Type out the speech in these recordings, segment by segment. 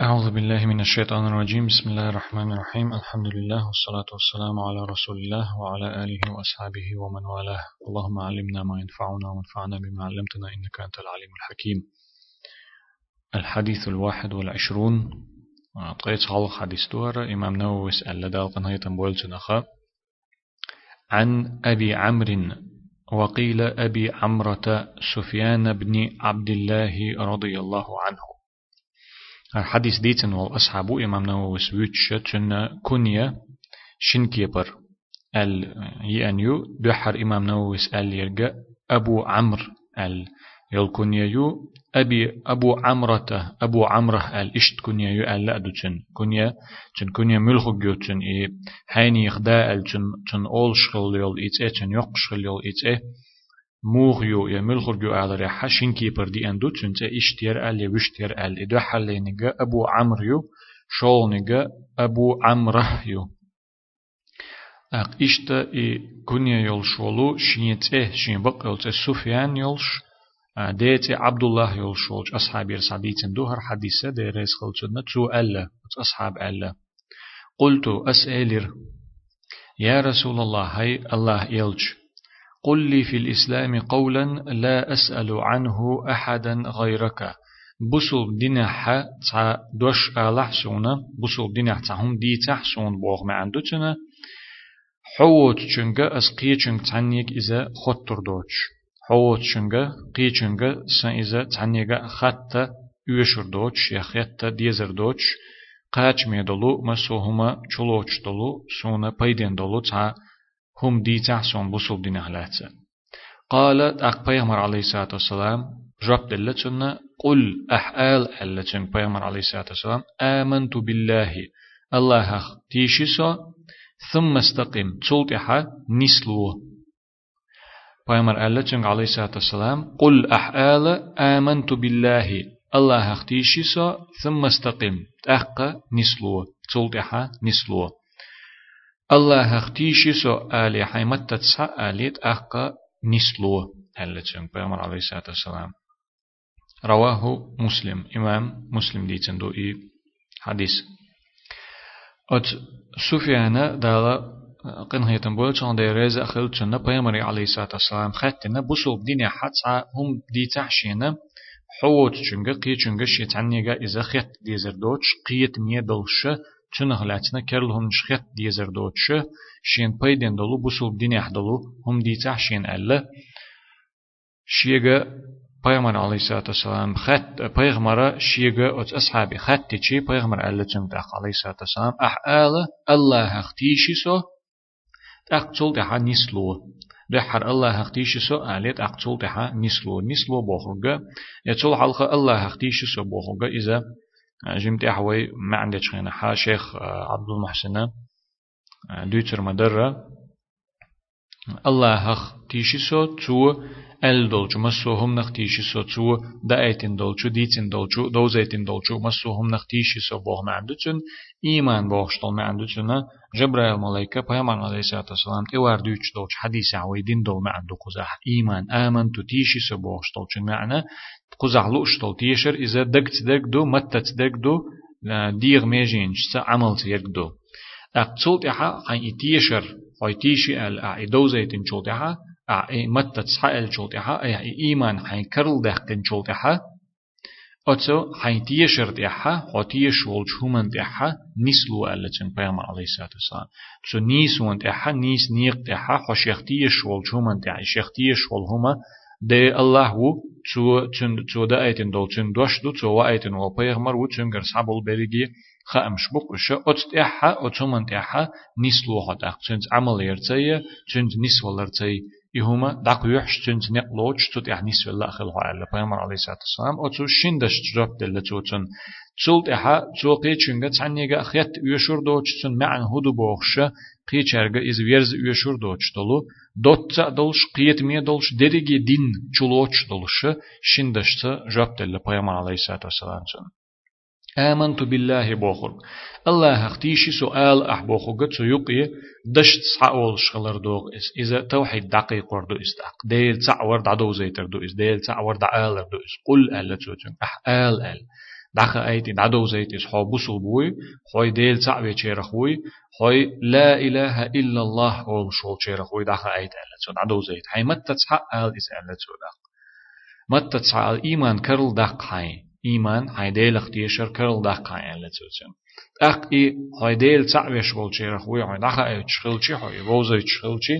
أعوذ بالله من الشيطان الرجيم. بسم الله الرحمن الرحيم. الحمد لله والصلاة والسلام على رسول الله وعلى آله وأصحابه ومن والاه. اللهم علمنا ما ينفعنا وانفعنا بما علمتنا إنك أنت العليم الحكيم. الحديث الواحد والعشرون. قيت حلق حديث دور إمام نووي اسأل لدى القنهية بولتنخا عن أبي عمرو وقيل أبي عمرة سفيان بن عبد الله رضي الله عنه. الحديث ديتن والأصحاب إمام نووي سويتش تن كنيا شنكيبر ال يانيو بحر إمام نووي سأل يرجع أبو عمرو ال يل كنيا يو أبي أبو عمرة أبو عمرة ال إشت كنيا يو ال لأدو تن كنيا تن كنيا ملخو جو تن إيه هيني يخدا ال تن تن أول شغل يول إيه تن يق شغل يول إيه موغيو يا ملخرجو على ريحة شينكي بردي أندو تنتا إشتير أل يوشتير أل. إدو حلينيغا أبو عمرو شولنيغا أبو عمره يو. أق إشتا إي كونيا يول شولو شينت إيه شين بق يولت سفيان يولش ديت عبد الله يول شولش أصحاب يرساديتن دوهر حديثة دي ريس خلتنا تو ألا أصحاب ألا قلت أسألر يا رسول الله هاي الله يلج قل لي في الإسلام قولا لا أسأل عنه أحدا غيرك. بسول دينح تا دوش آلح سونا بسول دينح تهم دي تحسون بوغ ما عندوتنا حوت چنگا از قی چنگ تنیگ إذا خطر دوچ حوت چنگا قی چنگا سن إذا تنیگا خطة يوشر دوچ يا خطة ديزر دوچ قاچ ميدلو مسوهما چلوچ دلو سونا پيدين دلو تا هم دي تحسون بصوب دين أهلاته قالت أق بيغمر عليه الصلاة والسلام جاب دلتنا قل أحآل ألتن بيغمر عليه الصلاة والسلام آمنت بالله. الله تيشيسو ثم استقم. تلتحا نسلو بيغمر ألتن عليه الصلاة والسلام قل أحآل آمنت بالله. الله تيشيسو ثم استقم. تأق نسلو تلتحا نسلو الله اختيشي سو آلي حيمت تتسع آليت أحقا نسلو هل بيامر عليه الصلاة والسلام. رواه مسلم إمام مسلم دي تندو إي حديث أت سفيان دالا قن هيتن بول چون دي ريز أخل چون بيامر عليه الصلاة والسلام خاتنا بسوب ديني حتى هم دي تحشينا حوت چونگه قي چونگه شيطانيگا إذا خيط ديزر دوچ قيت مية دلشه چون هلاتنا كرل هم شخت ديزر دوتش شين بيدن دلو بسوب دين يحدلو هم ديتح شين ألا شيغا پیغمبر علیه الصلاة والسلام خط پیغمبر شیگه ات اصحابی خطی چی پیغمبر الله چم داخ علیه الصلاة والسلام اح آل الله اختیشی سو اقتل ده نسلو ده حر الله اختیشی سو آلیت اقتل ده نسلو نسلو بخوگه يتول حلقه الله اختیشی سو بخوگه إذا جمت أحوي ما عندك خينا حا شيخ عبد المحسن دوتر مدرة. الله هخ تيشي سو تو ال دولچو مسو هم نخ تيشي سو تو دايتين دولچو ديتين دولچو دوزيتين دولچو مسو هم نخ تيشي سو بوغ ما عندوچن إيمان بوغشتل ما عندوچن جبرائيل ملايكة پیغمبر عليه الصلاة والسلام تيوار دوچ دولچ حديث عوي دين دول ما عندو قزح إيمان آمن تو تيشي سو بوغشتل چن معنى قزح لوشتل تيشر إذا دقت دق دو متت دق دو ديغ ميجين عمل تيق دو أقصول تحا خان يتيشر خاي تيشي ال أعيدو زيتين شول تحا أعي متت سحال شول تحا أي إيمان حين كرل شول تحا أتو حين تيشر تحا خا تيشول شومن تحا نسلو ألتن بيغمر عليه الصلاة والسلام. تسو نيس نيق تحا خا شيخ تيشول شومن تحا شيخ تيشول هما. de Allah wu zu zu zu da etin dol chun dosh du zu wa etin wa peygmar wu chun gar sabul berigi خامش بقش أتت إحا أتمن إحا نسلو هذا چنج عمل يرتي چنج نسول يهما دق يحش چنج نقلوش تت إح نسول الله خلق على بيامر عليه الصلاة والسلام أتو شندش جرب دل توتن تسولت إحا توقي چنج تعنيجا خيت يشور دوش تن معن هدو بوخش قي چرگا إز ويرز يشور دوش دلو دوت دلش قيت مية دلش درجي دين چلوش دلش شندش جرب دل بيامر عليه الصلاة والسلام آمنت بالله بوخر الله اختيشي سؤال أحبوخو قد سيقي دشت سعول شغلر دوغ إس إذا توحيد دقيق وردو إستاق ديل تعور دعدو زيتر دو إس ديل تعور دعالر دو إس قل ألا تسوتن أح آل أل دخ أيت دعدو زيت إس حو بوسو بوي خوي ديل تعوي تشيرخوي خوي لا إله إلا الله أول شو تشيرخوي دخ أيت ألا تسو دعدو زيت هاي متى تسحق أل إس ألا تسو دخ متى تسحق الإيمان كرل دخ هاي إيمان هاي ديل اختيشر كرل دخ هاي ألا تسو تسو أخ إي هاي ديل تعوي شغل تشيرخوي هاي دخ أيت شغلشي هاي بوزي شغلشي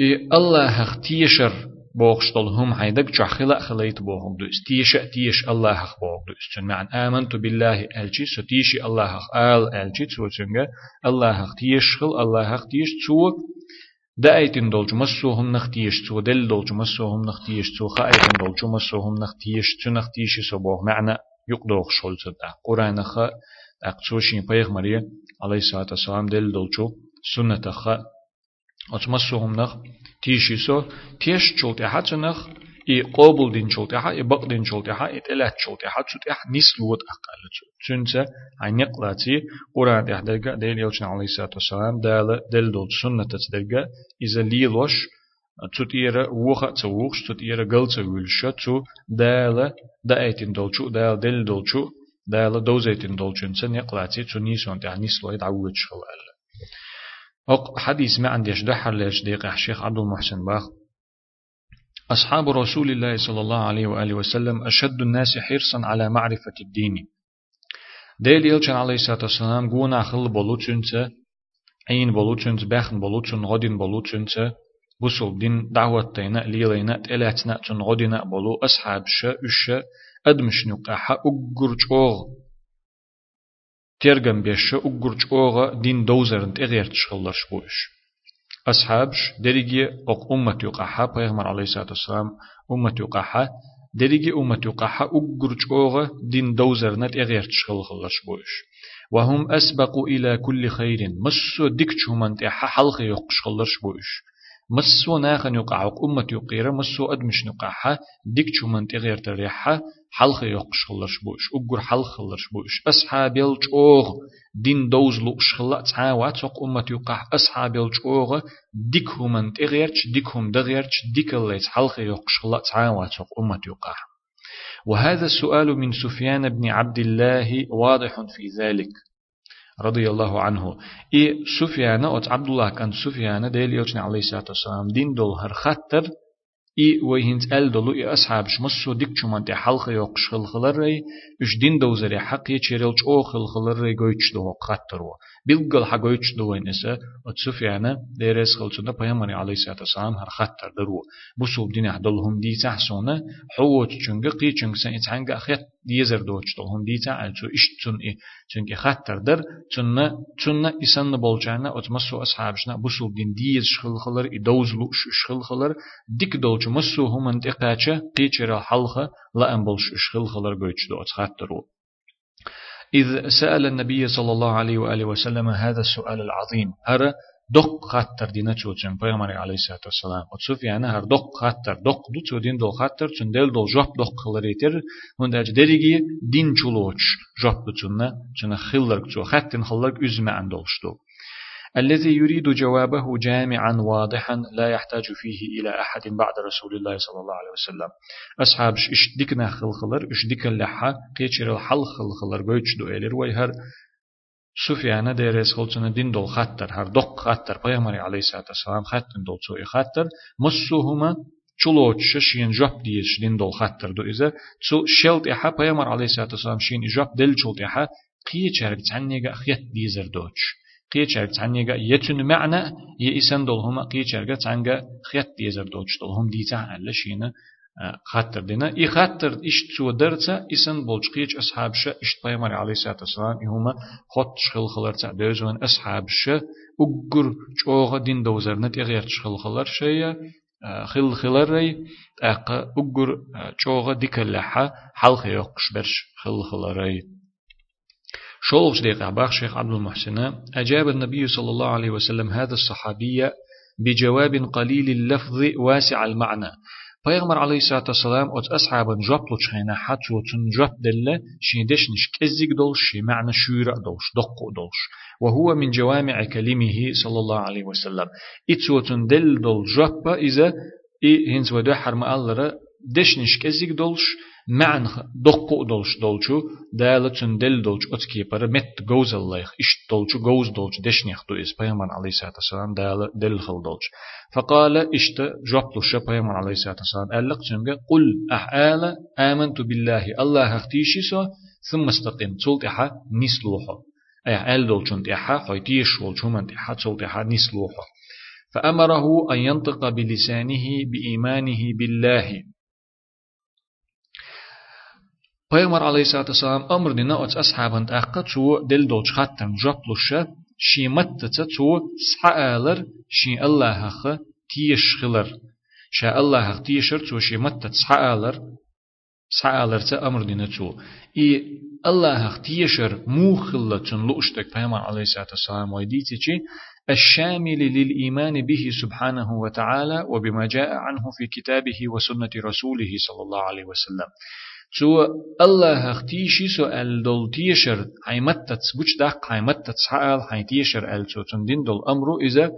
إي الله اختيشر بوخشتل هم هيدك جحلا خليت بوهم دو استيش تيش الله حق بوخ دو استن معن آمنت بالله ألجي ستيشي الله حق آل ألجي تو تنجا الله حق تيش خل الله حق تيش تو دايتن دولج مسوهم نختيش تو دل دولج مسوهم نختيش تو خايتن دولج مسوهم نختيش تو نختيش سبوه معنى يقدوخ شولت قرآن خ أقصوشين بيغ مريم عليه الصلاة والسلام دل دولجو سنة خ. أتمسوهم نخ. تيشي سو. تيش شولت أحد نخ. إي قابل دين أحد إي بق دين أحد إي تلات شولت أحد نيس لود أقل. تنسى عن يقلاتي قرآن إحدى ديل يلشن عليه الصلاة والسلام دال دل دول سنة تدرجة إذا ليلوش تطير وخا توخش تطير قل تولش تو دال دايتين دولشو دال دل دولشو دال دوزيتين دولشن سن يقلاتي تو نيسون تعني سلويد عوج خلال أق حديث ما عنديش دحر ليش ديق الشيخ عبد المحسن باخ أصحاب رسول الله صلى الله عليه وآله وسلم أشد الناس حرصا على معرفة الدين. ديل يلشن عليه الصلاة والسلام قونا خل بولو تنسى عين بولو تنسى بخن بولو تن غدين بولو تنسى بوصل دين دعوة تينا ليلينا تلاتنا تن غدنا بولو أصحاب شا أشا أدمش نقاحا أقر ترجم بيش أقرج أوغا دين دوزرنت إغير تشغلش بوش. أصحابش دريجي أق أمة يقاحا بيغمر عليه الصلاة والسلام أمة يقاحا دريجي أمة يقاحا أقرج أوغا دين دوزرنت إغير تشغلش بوش. وهم أسبقوا إلى كل خير. مسو ديكتشو من تحا حلق يقشغلش بوش. مسو ناخن يقع أمة يقيرة مسو أدمش نقاحة ديكتشو من تغير تريحة حلخ يقش خلرش بوش. أقر حلخ خلرش بوش. أصحاب يلجوغ دين دوز لقش خلا تعاوات سوق أمة يقع أصحاب يلجوغ ديكهم من تغيرش ديكهم دغيرش ديك الليت حلخ يقش خلا تعاوات سوق أمة يقع وهذا السؤال من سفيان بن عبد الله واضح في ذلك. رضي الله عنه إي سفيان أت عبد الله كان سفيان ديل يوتنا عليه الصلاة والسلام دين دول هر خطر إي وهنت أل دلو إي أصحاب شمسو ديك شمان تي حلق يوقش خلخلر ري إش دين دوزري حق يشيرلش أو خلخلر ري قويتش دو قطر بيلقل حق قويتش دو وين إسا أتسوفيانا ديريس خلصنا بيامري عليه الصلاة والسلام هر خطر درو بسو بدين أحدلهم دي تحسونا حوت چنگ قي چنگ سن إتحنگ أخيط ديزر دوچ دلهم دي تعالچو إش تن إي چنگ خطر در تن تن إسان بولجانا أتمسو أصحابشنا. بسو بدين ديز شخلخلر إي دوزلو شخلخلر ديك دولچ مسو هم انتقاچه قيچرا حلخه لا أنبلش شخلخلر قويتش دو أتخطرو إذ سأل النبي صلى الله عليه وآله وسلم هذا السؤال العظيم هر دق خطر دينا تشوتشن بيغمري عليه الصلاة والسلام وتشوف يعني هر دق خطر دق دو تشودين دو خطر چون دل دو جوب دق خلريتر هون داج دريجي دين چولوچ جوب بتشونا چون خلرك چو خطن خلرك üzme اندولشتو الذي يريد جوابه جامعا واضحا لا يحتاج فيه إلى أحد بعد رسول الله صلى الله عليه وسلم. أصحاب إش ديكنا خلخلر إش ديك اللحة قيتشر الحل خلخلر قويتش دو إلير ويهر سفيان ديريس خلصنا دين دول خطر هر دق خطر بيغمري عليه الصلاة والسلام خطن دول سوء خطر مسوهما چلوچ شين جوب ديش دين دول خطر دو إذا سو شلت إحا بيغمر عليه الصلاة والسلام شين جوب دل چلت إحا. قيتشر تعنيغا خيت ديزر دوش قيچر تعنيغا يتن معنى يئسن دولهما قيچرغا تعنغا خيط ديزر دولش دولهم ديتا على شينا خاطر دينا. اي خاطر إيش تو درتا اسن بولش قيچ اصحاب ش إيش پیغمبر عليه الصلاة والسلام هما خط شخل خلرتا دوزون اصحاب ش ugur çoğu din dozernet eğer çıkılırlar şeye خل خلري أق أجر çoğu ديكلها حلقة يقش برش خل خلري شولش دقيقة باخ شيخ عبد المحسن. أجاب النبي صلى الله عليه وسلم هذا الصحابي بجواب قليل اللفظ واسع المعنى. پیغمبر علیه الصلاة والسلام ات أصحاب جاب لو تشينا حتى وتن جاب دل شيدش نش كزيك دولش معنى شورة دولش دق دولش. وهو من جوامع كلمه صلى الله عليه وسلم. إتسوتن دل دول جاب إذا إي هنز ودو حرم الله دش نش كزيك دولش معن دقو دولش دولشو دالة دل دولش أتكي بر مت جوز الله إش دولشو جوز دولش دشنيخ دو إس بيامر عليه الصلاة والسلام دالة دل خل دولش فقال إشت جبلش بيامر عليه الصلاة والسلام ألق تنجا قل أحال آمنت بالله الله أختيشي سو ثم استقم. تولت إحا نسلوحا أي أل دولشون تيحا حيتيش ولشومن تيحا تولت إحا نسلوحا فأمره أن ينطق بلسانه بإيمانه بالله. پیغمبر علیه الصلاه والسلام أمر دینه اوس اصحابن تحقق شو دل دول چختن جاپلوشه شی مت تچ شو سحالر شی الله حق تیش خلر شا الله حق تیشر شو شی مت سحالر سحالر چ أمر دینه شو ای الله حق تیشر مو خلل چن لوشتک پیغمبر علیه الصلاه والسلام وای دیتی چی الشامل للإيمان به سبحانه وتعالى وبما جاء عنه في كتابه وسنة رسوله صلى الله عليه وسلم سو الله اختيشي سو ال دول تيشر حيمتت بوش داق حيمتت حال حي تيشر ال سو تندين دول أمرو إذا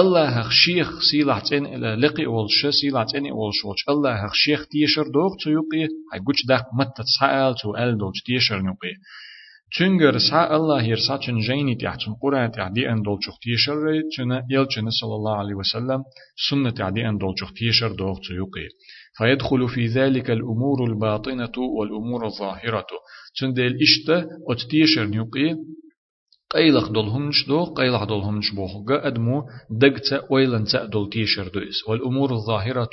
الله خشيخ سيلع تن لقي والش سيلع تن والش والش الله خشيخ تيشر تو يقي حي بوش داق متت حال تو ال دول تيشر نقي Çünkü sa Allah yer saçın jeyni tihtun Kur'an tihtdi en dolçuk tiyşer çüne yelçine sallallahu aleyhi ve sellem sünnet tihtdi en dolçuk tiyşer doğçu yuqi. فيدخل في ذلك الأمور الباطنة والأمور الظاهرة. تندل إشتا أتتيشر نيوقي قيلق دولهمش دو قيلق دولهمش بوخ أدمو دقتا ويلن تأدل تيشر دوئس والأمور الظاهرة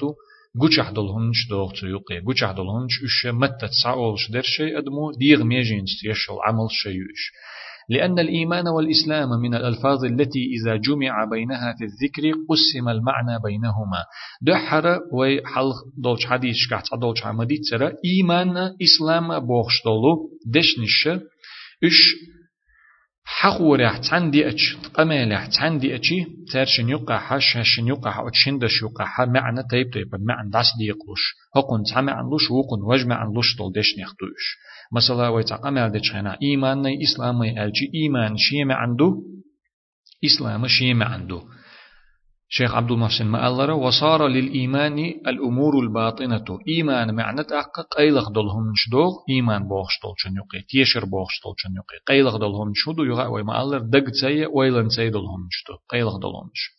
قوشح دولهمش دو تيوقي قوشح دولهمش إش متى تسعولش در شيء أدمو ديغ ميجين تيشل عمل شيء لأن الإيمان والإسلام من الألفاظ التي إذا جمع بينها في الذكر قسم المعنى بينهما. دحر وحل دولش حديث شكحت دولش عمدي ترى إيمان إسلام بوخش دولو دشنش إش حقورح تندي أتش قمالح تندي أتشي ترشن يقع حش هشن يقع حوتشن دش يقع معنى تيب تيب معنى داس ديقلوش هقون تسمع عن لوش وقون وجمع عن لوش دول دش نخدوش مثلا ويتقمل دشخنا إيمان ني إسلام ألجي إيمان شيء عنده إسلام شيء عنده شيخ عبد المحسن مألر وصار للإيمان الأمور الباطنة. إيمان معنى تحقق قيلق دلهم شدوغ إيمان بوغشتول شنيقي تيشر بوغشتول شنيقي قيلق دلهم شدو يغا وي مألر دق تسي ويلن تسي دلهم شدو قيلق دلهم شدو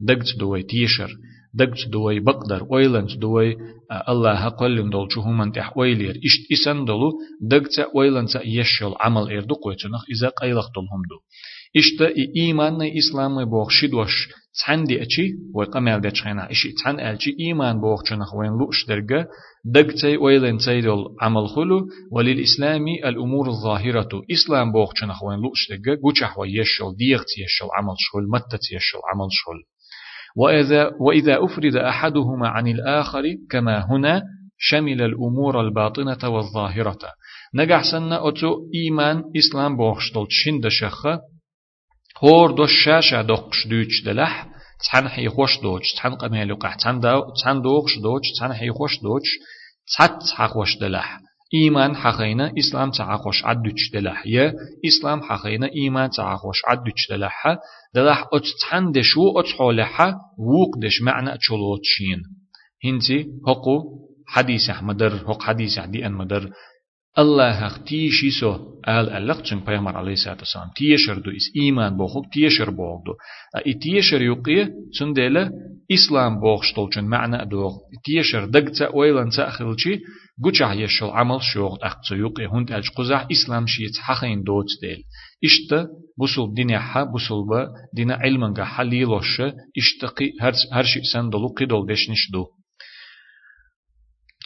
دقت دوي تيشر. دقت دوي بقدر ويلنت دوي الله قلن دول شو هم تح ويلير إشت إسن دولو دقت ويلنت يشل عمل إردو قويتنخ إذا قيلق دلهم دو. إشت إيمان إسلام بوغشد وش تحندي أشي وقمل دچخنا إشي تحن ألشي إيمان بوغشنخ وين لوش درجة دقتي ويلن تيدل عمل خلو وللإسلام الأمور الظاهرة إسلام بوغشنخ وين لوش درجة قوشح ويشل ديغت يشل عمل شغل متت يشل عمل شغل وإذا, وإذا أفرد أحدهما عن الآخر كما هنا شمل الأمور الباطنة والظاهرة. نجح سنة أتو إيمان إسلام بوخشتل شند شخة هور دو الشاشة دوخش دوش دلح تحن حي خوش دوش تحن قميلو قح تحن دوخش دوش تحن حي خوش دوش تحت حقوش دلح. إيمان حقينا إسلام تعاقوش عدوش دلح إسلام حقينا إيمان تعاقوش عدوش دلح دلح أتتحن دشو أتحولح ووق دش معنى شين هنتي هقو حديث أحمدر هق حديث عدي أن مدر. الله اختيشي سو آل ألق چن پیغمبر عليه الصلاة والسلام. تيشر دو إس إيمان بوخوك تيشر بوغدو اي تيشر يقية چن ديلا إسلام بوغشتول چن معنى دوغ. تيشر دقتا ويلان تأخلشي قوچه يشل عمل شوغ أختصو يقية هند أج قزح إسلام شيت حقين دوت ديل إشتا بسول دين حا بسول با دين علمنغا حليلوش إشتقي هر شيء سندلو قدول دشنش دو.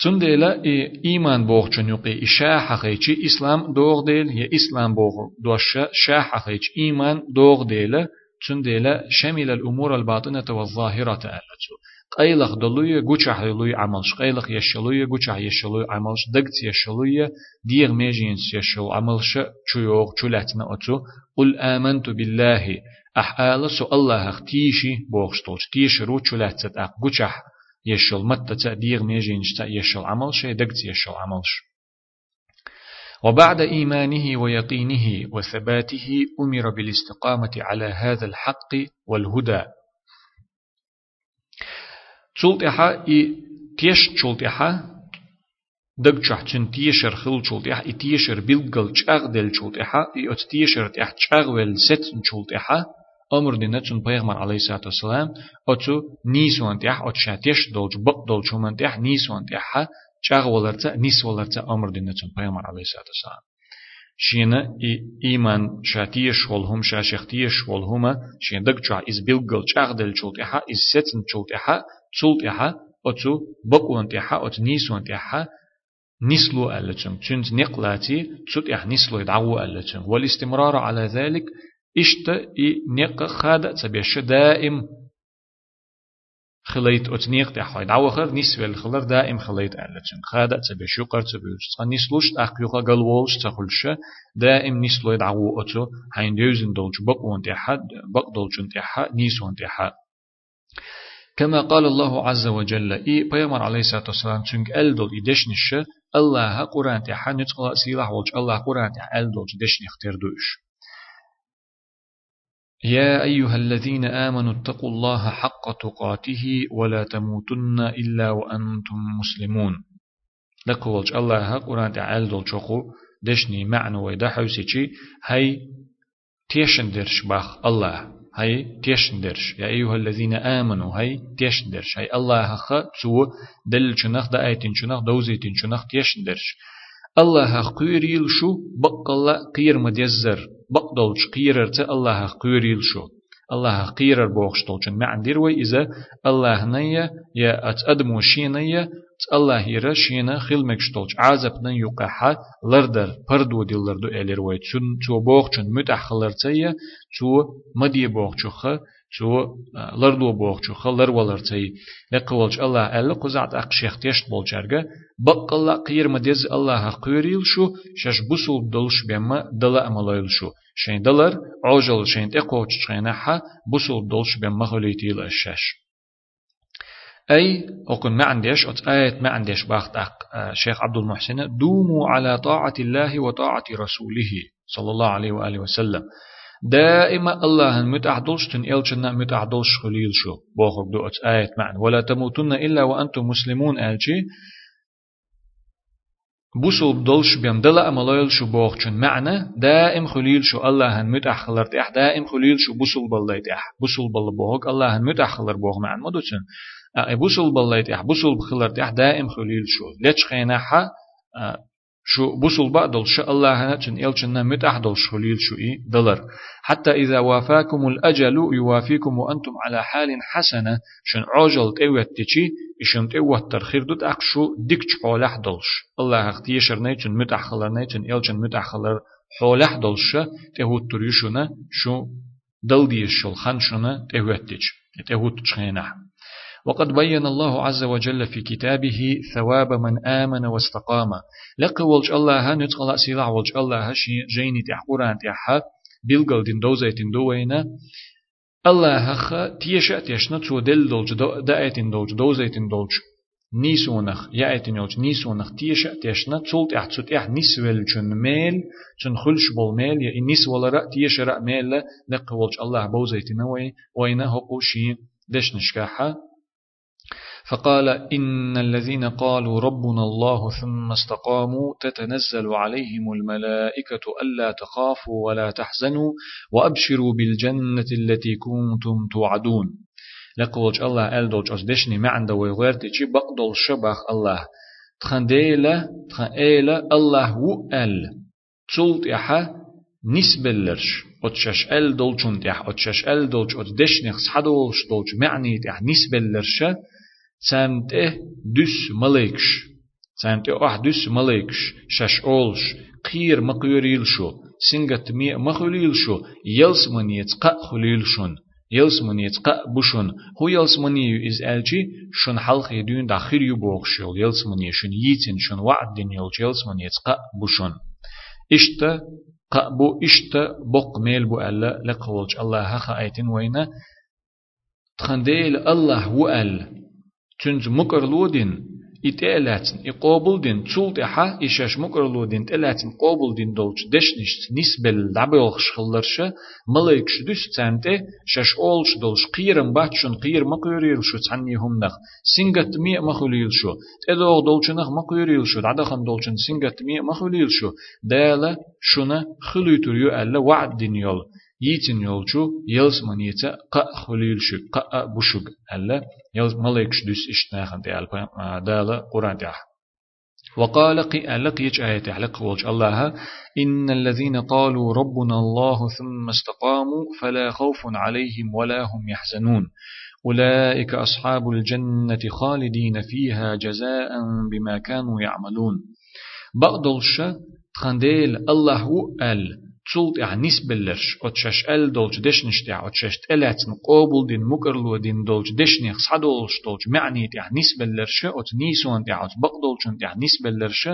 تندلا إيمان بوغ چنيقي إشاء حقيقي إسلام دوغ ديل يا إسلام بوغ دوش شاء حقيقي إيمان دوغ ديل تندلا شمل الأمور الباطنة والظاهرة ألتو قيلخ دلوية قوشح دلوية عملش قيلخ يشلوية قوشح يشلوية عملش دقت يشلوية ديغ ميجينس يشلو عملش چيوغ چولاتنا أتو قل آمنت بالله أحآل سو الله اختيشي بوغشتوش تيش رو چولاتت أق قوشح يشل. متى تأدير ميجينش يشل. عمل شيء دقت يشل عملش وبعد إيمانه ويقينه وثباته أمر بالاستقامة على هذا الحق والهدى. تشلتها تيش تشلتها دق چح چن تيشر خل اح تيشر بيلقل چأغ دل چولت اح ات تيشر اح چأغ ول ست چولت اح أمر دينا چون پیغمبر علیه الصلاة والسلام اتو نيسون تيح ات شاتيش دولج بق دول چومن تيح نيسون تيح چاغ ولرتا نيس ولرتا أمر دينا چون پیغمبر علیه الصلاة والسلام. شينا إيمان شاتيش والهم شاشختيش والهما شين دق چا إز بيلقل چاغ دل چولت اح إز ستن چولت اح چولت اح اتو بقوان تيح ات نيسون تيح نسلو ألتم تنت نقلاتي تسوت إح نسلو يدعو ألتم والاستمرار على ذلك إشت إي نق خادة تبيش دائم خليت أتنيق تحوي دعوة خر نسوي الخلر دائم خليت ألتم خادة تبيش يقر تبيش نسلوش أقيوخا قلوولش تخلش دائم نسلو يدعو أتو حين ديوزن دولج بقون تحد بق دولجن تحد نيسون تحد كما قال الله عز وجل إي بيامر عليه الصلاة والسلام تنك ألدل إدشنش الله قرآن تحا نتقل سيلاح والج الله قرآن تحا ألدل إدشن اختير دوش. يا أيها الذين آمنوا اتقوا الله حق تقاته ولا تموتن إلا وأنتم مسلمون. لقولج الله قرآن تحا ألدل شخو دشني معنى ويدحوسي هاي تيشن درش باخ الله هاي تيشندرش يا أيها الذين آمنوا هاي تيشندرش هاي الله خ تو دل شنخ دا آيتين شنخ دوزيتين شنخ تيشندرش الله قيريل شو بقلا قير مديزر بقدولش قيررت الله قيريل شو. الله قيرر بوخشتولشن معنى وي إذا الله نيا يا أت أدمو شينيا الله يرى شينا خيل مكشتولش عازب نن يقحا لردر پردو دي لردو إلير وي. تون تو بوخشن متأخلرتيا تو مدي بوخشوخ تو لردو بوخشوخ لر ولرتي لقولش الله ألا قزعت أقشيخ تيشت بولجارغا بقلا قير مديز الله قيريل شو شش بسول دلش بيما دلا أملايل شو. شين دلر عوجل شين تقوش شينها بسول دلش بيما خليتيل الشش أي أقول ما عنديش أت آية ما عنديش باخت شيخ عبد المحسن دوموا على طاعة الله وطاعة رسوله صلى الله عليه وآله وسلم دائما الله متعدلش تن إلشنا متعدلش خليل شو بوخك دو آية معنى ولا تموتن إلا وأنتم مسلمون ألشي بوسل بدولش بيم دلا أملايل شو بوخشن معنى دائم خليل شو الله هن متأخلر تح دائم خليل شو بوسل بالله تح بوسل بالله بوخك الله هن متأخلر بوخ معنى مدوشن بوسل بالله تح بوسل بخلر تح دائم خليل شو ليش خيناها شو بوصل بعدل شاء الله نتشن إلشن متأحدل شوليل شو إي دلر. حتى إذا وافاكم الأجل يوافيكم وأنتم على حال حسنة شن عجل تيوت تشي إشن تيوت ترخير دوت أقشو ديكش حولح دلش الله اختيشر نيتشن متأخلر نيتشن إلشن متأخلر حولح دلش تهوت تريشنا شو دل ديش شل خنشنا تهوت تش تهوت تشخينه. وقد بين الله عز وجل في كتابه ثواب من آمن واستقام. لقى ولج الله نتقل سيلا ولج الله جيني تحقران تحا بيلقل دين دوزيتين دوينا الله خ تيشا تيشنا تو دل دولج دائتين دولج دوزيتين دولج نيسونخ يأتين يولج نيسونخ تيشا تيشنا تولت اح تسوت اح نسول چون ميل چون خلش بول ميل يا نيس ولا رأ تيشا رأ ميل. لقى ولج الله بوزيتين وين وين هقو شي دش نشكاحة. فقال إن الذين قالوا ربنا الله ثم استقاموا تتنزل عليهم الملائكة ألا تخافوا ولا تحزنوا وأبشروا بالجنة التي كنتم توعدون. لقولج الله ألدوج أصدشني معند ويغيرتي چي بقدل شبخ الله تخن ديلا تخن إيلا الله وأل تولت إحا نسبلرش أتشش أل دولجون تح أتشش أل دولج أتدشني خصحدولش دولج معني تح نسبلرش سامته دس ملكش سامته أح دس ملكش شش أولش قير مقيريل شو سنجت مي مخليل شو يلس من يتقى خليل شون يلس من يتقى بشون هو يلس من يز ألجي شون حلق يدون داخل يبوغشل يلس من يشون يتن شون وعد دين يلج يلس من يتقى بشون إشتا قبو إشتا بق ميل بو ألا لقولج الله هخا أيتن وينا تخنديل الله وأل تنج مكر لودين إتألاتن إقابل دين تولت إحا إشاش مقرلو دين تألاتن قابل دين دولش دشنش نسبة لدعبيوخ شخلرشة ملايك شدوش تانتي شاش أولش دولش قيرم باتشون قير مقيريل شو تعني هم نخ. سنگت مية مخليل شو. تدوغ دولشنخ مقيريل شو. دعدخن دولشن سنگت مية مخليل شو. دالا شونا خليتو يو ألا وعد دين يول يتن يولچو يلس منيتا قا خليل شو قا بوشوغ ألا يلس ملايك شدوس اشتناخن دي ألبا دالا قرآن دي وقال قي ألق يج آية علق والج الله إن الذين قالوا ربنا الله ثم استقاموا فلا خوف عليهم ولا هم يحزنون أولئك أصحاب الجنة خالدين فيها جزاء بما كانوا يعملون بقدلش تخنديل الله أل تولت يعني نسبلش أتشش أل دولج دشنش تاع أتشش تلاتن قابل دين مقرلو دين دولج دشنيخ صدولش دولج معني تاع نسبلش أت نيسون تاع أت بقدولش تاع نسبلش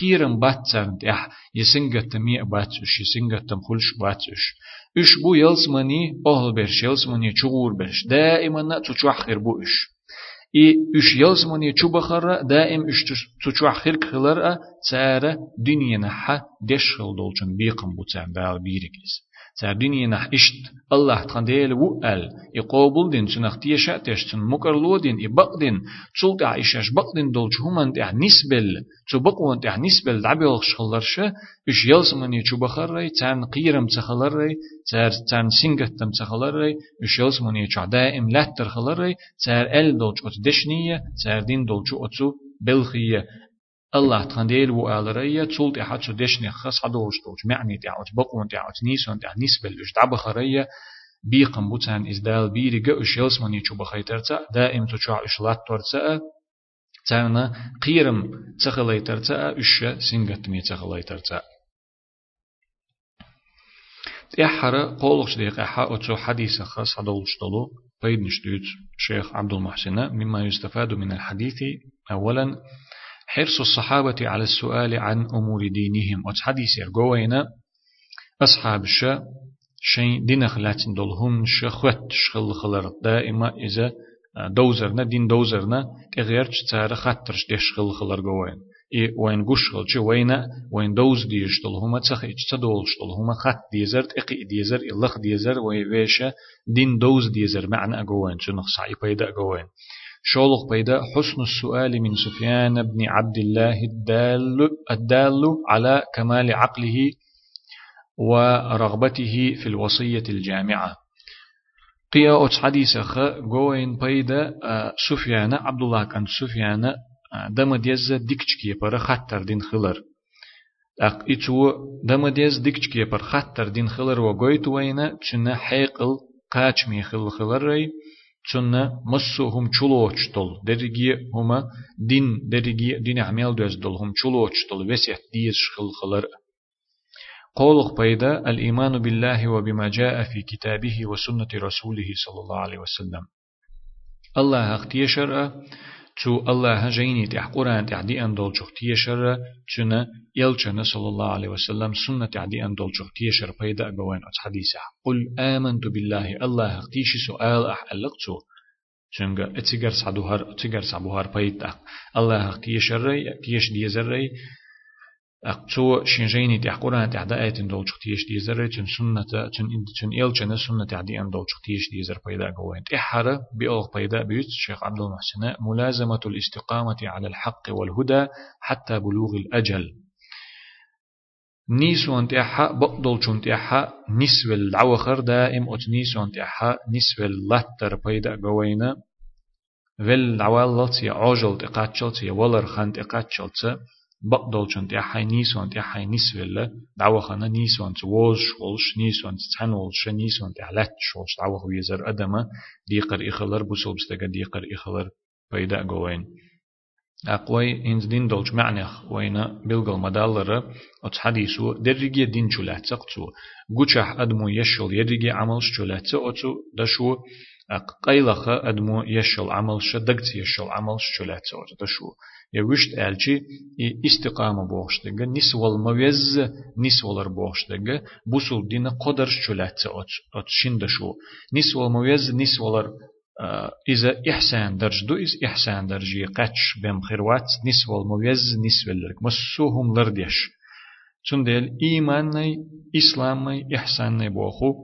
قيرن باتسان تاع يسنجت مي باتش يسنجت مخلش باتش إش بو يلسمني أهل برش يلسمني چغور برش دائما تشوحخر بو إش إي إش يلزمني چوبخر دائم إش تشوحخر خلر تسارة دنيا نحا دشخل دولچن بيقم بوتسان دال بيركيس سرديني نح إشت الله تخنديل وقال يقابل دين سنخ تيشا تشتن مكرلو دين إبقدين تسولت عيشاش بقدين دولش همان تع نسبل تو بقوان تع نسبل دعبيل شخلرشا إش يلسمني چو بخرري تان قيرم تخلري تار تان سنگتم تخلري إش يلسمني چو دائم لاتر خلري تار ال دولش أت دشنية تار دين دولش أتو بلخية الله تخنديل وآلرية تولت إحد شو دشني خاص عدوش دوش معني تعوت بقون تعوت نيسون تع نسبة لش دعبخرية بيقم بوتان إزدال بيري إش يلسمني شو بخيترتا دائم تشوع إشلات تورتا تانا قيرم تخليترتا إش سنگتمي تخليترتا تحرى قولش ديق أحا أتو حديث خاص عدولش دلو بيد نشتوت شيخ عبد المحسن مما يستفاد من الحديث أولا حرص الصحابة على السؤال عن أمور دينهم. وتحديث يرجوين أصحاب الشا شيء دين خلاتين دولهم شخوت شخل خلر دائما إذا دوزرنا دين دوزرنا تغير تار خطرش ديش خل خلر جوين إي وين قش خلش وين وين دوز ديش دولهما تخ إيش تدولش دولهما خط ديزر إقي ديزر إلخ ديزر ويشا دين دوز ديزر معنى جوين شنخ صعيب يدا جوين شولخ بيدا حسن السؤال من سفيان بن عبد الله الدال, على كمال عقله ورغبته في الوصية الجامعة. قيا أوتس حديث خ جوين بيدا سفيان عبد الله كان سفيان دم ديز ديكتشكي بر خطر دين خلر. أق إتو دم ديز ديكتشكي بر خطر دين خلر وجويت وينا تشنا حيقل قاچ مي خل خلر چون مسو هم چلوچ دل درگی هما دین درگی دین عمل دوز دل هم چلوچ دل وسيح ديز خل خلر قولق بيدا الإيمان بالله وبما جاء في كتابه وسنة رسوله صلى الله عليه وسلم الله اختيشر تو الله جيني تح قرآن تعدي أن دول جختي شر تنا يلجنا صلى الله عليه وسلم سنة تعدي أن دول جختي شر بيدا جوان حديثة قل آمنت بالله الله اختيش سؤال أح ألقتو چونگا اتیگر سعدوهر اتیگر سعبوهر بيدا الله اختيش شر كيش ديزري أقصو شنجيني تح قرآن تح دائت دول تيش ديزر تن سنة تن تن إل تن سنة تعدي أن دول تيش ديزر بيدا قوين إحرى بأوغ بيدا بيت الشيخ عبد المحسن ملازمة الاستقامة على الحق والهدى حتى بلوغ الأجل. نيسو انت إحا بقدل چون إحا نسو العوخر دائم ات نيسو انت إحا نسو اللاتر بيدا قوينا ول عوال لطي عوجل تقاتشل ولر خانت تقاتشل بقدل چون تي حي نيسون تي حي نسويلا دعوة خنا نيسون تولش ولش نيسون تتحن ولش نيسون تي علت شولش دعوة ويزر أدما ديقر إخلر بوسول بستغا ديقر إخلر بيدا قوين أقوي إنز دين دولش معنخ وينا بلغل مدالر أتس حديثو درجي دين چولاتسق قوشح أدمو يشل يدرجي عملش چولاتس أتسو دشو قيلخ أدمو يشل عملش دقت يشل عملش چولاتس أتسو دشو يوشت ألشي استقامة بوشتغ نسوال مويز نسوالر بوشتغ بوسول دين قدر شلات أت أت شندشو نسوال مويز نسوالر إذا إحسان درج دو إز إحسان درج قتش بهم خيروات نسوال مويز نسوال لرك مسوهم لرديش. تندل إيماني إسلامي إحساني بوخو.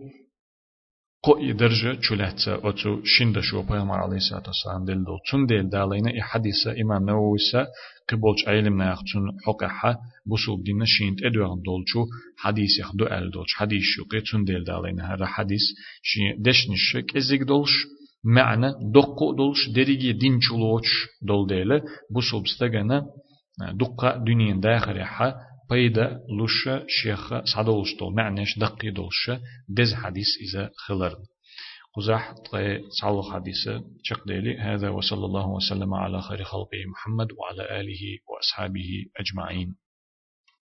قو درجة چلاتسا أتو شند شو پیغمبر عليه الصلاة والسلام دل دول چون دل دالينا إي حديثة إمام نووي سا كبولش علم ناخشون حقها بوسول دينا شينت إدوغن دولچو حديث يخ دو أل دولش حديث شو قي دل دالينا هر حديث شي دشنش كزيك دولش معنى دقو دولش دريجي دين چلوش دول ديله بوسول بستغنا دقا دنيا داخل حا بيدا لوشا شيخ سعدولش دول معنيش دقي دولش دز حديث إذا خلر قزح طي صعلو حديثة شق ديلي هذا وصلى الله وسلم على خير خلقه محمد وعلى آله وأصحابه أجمعين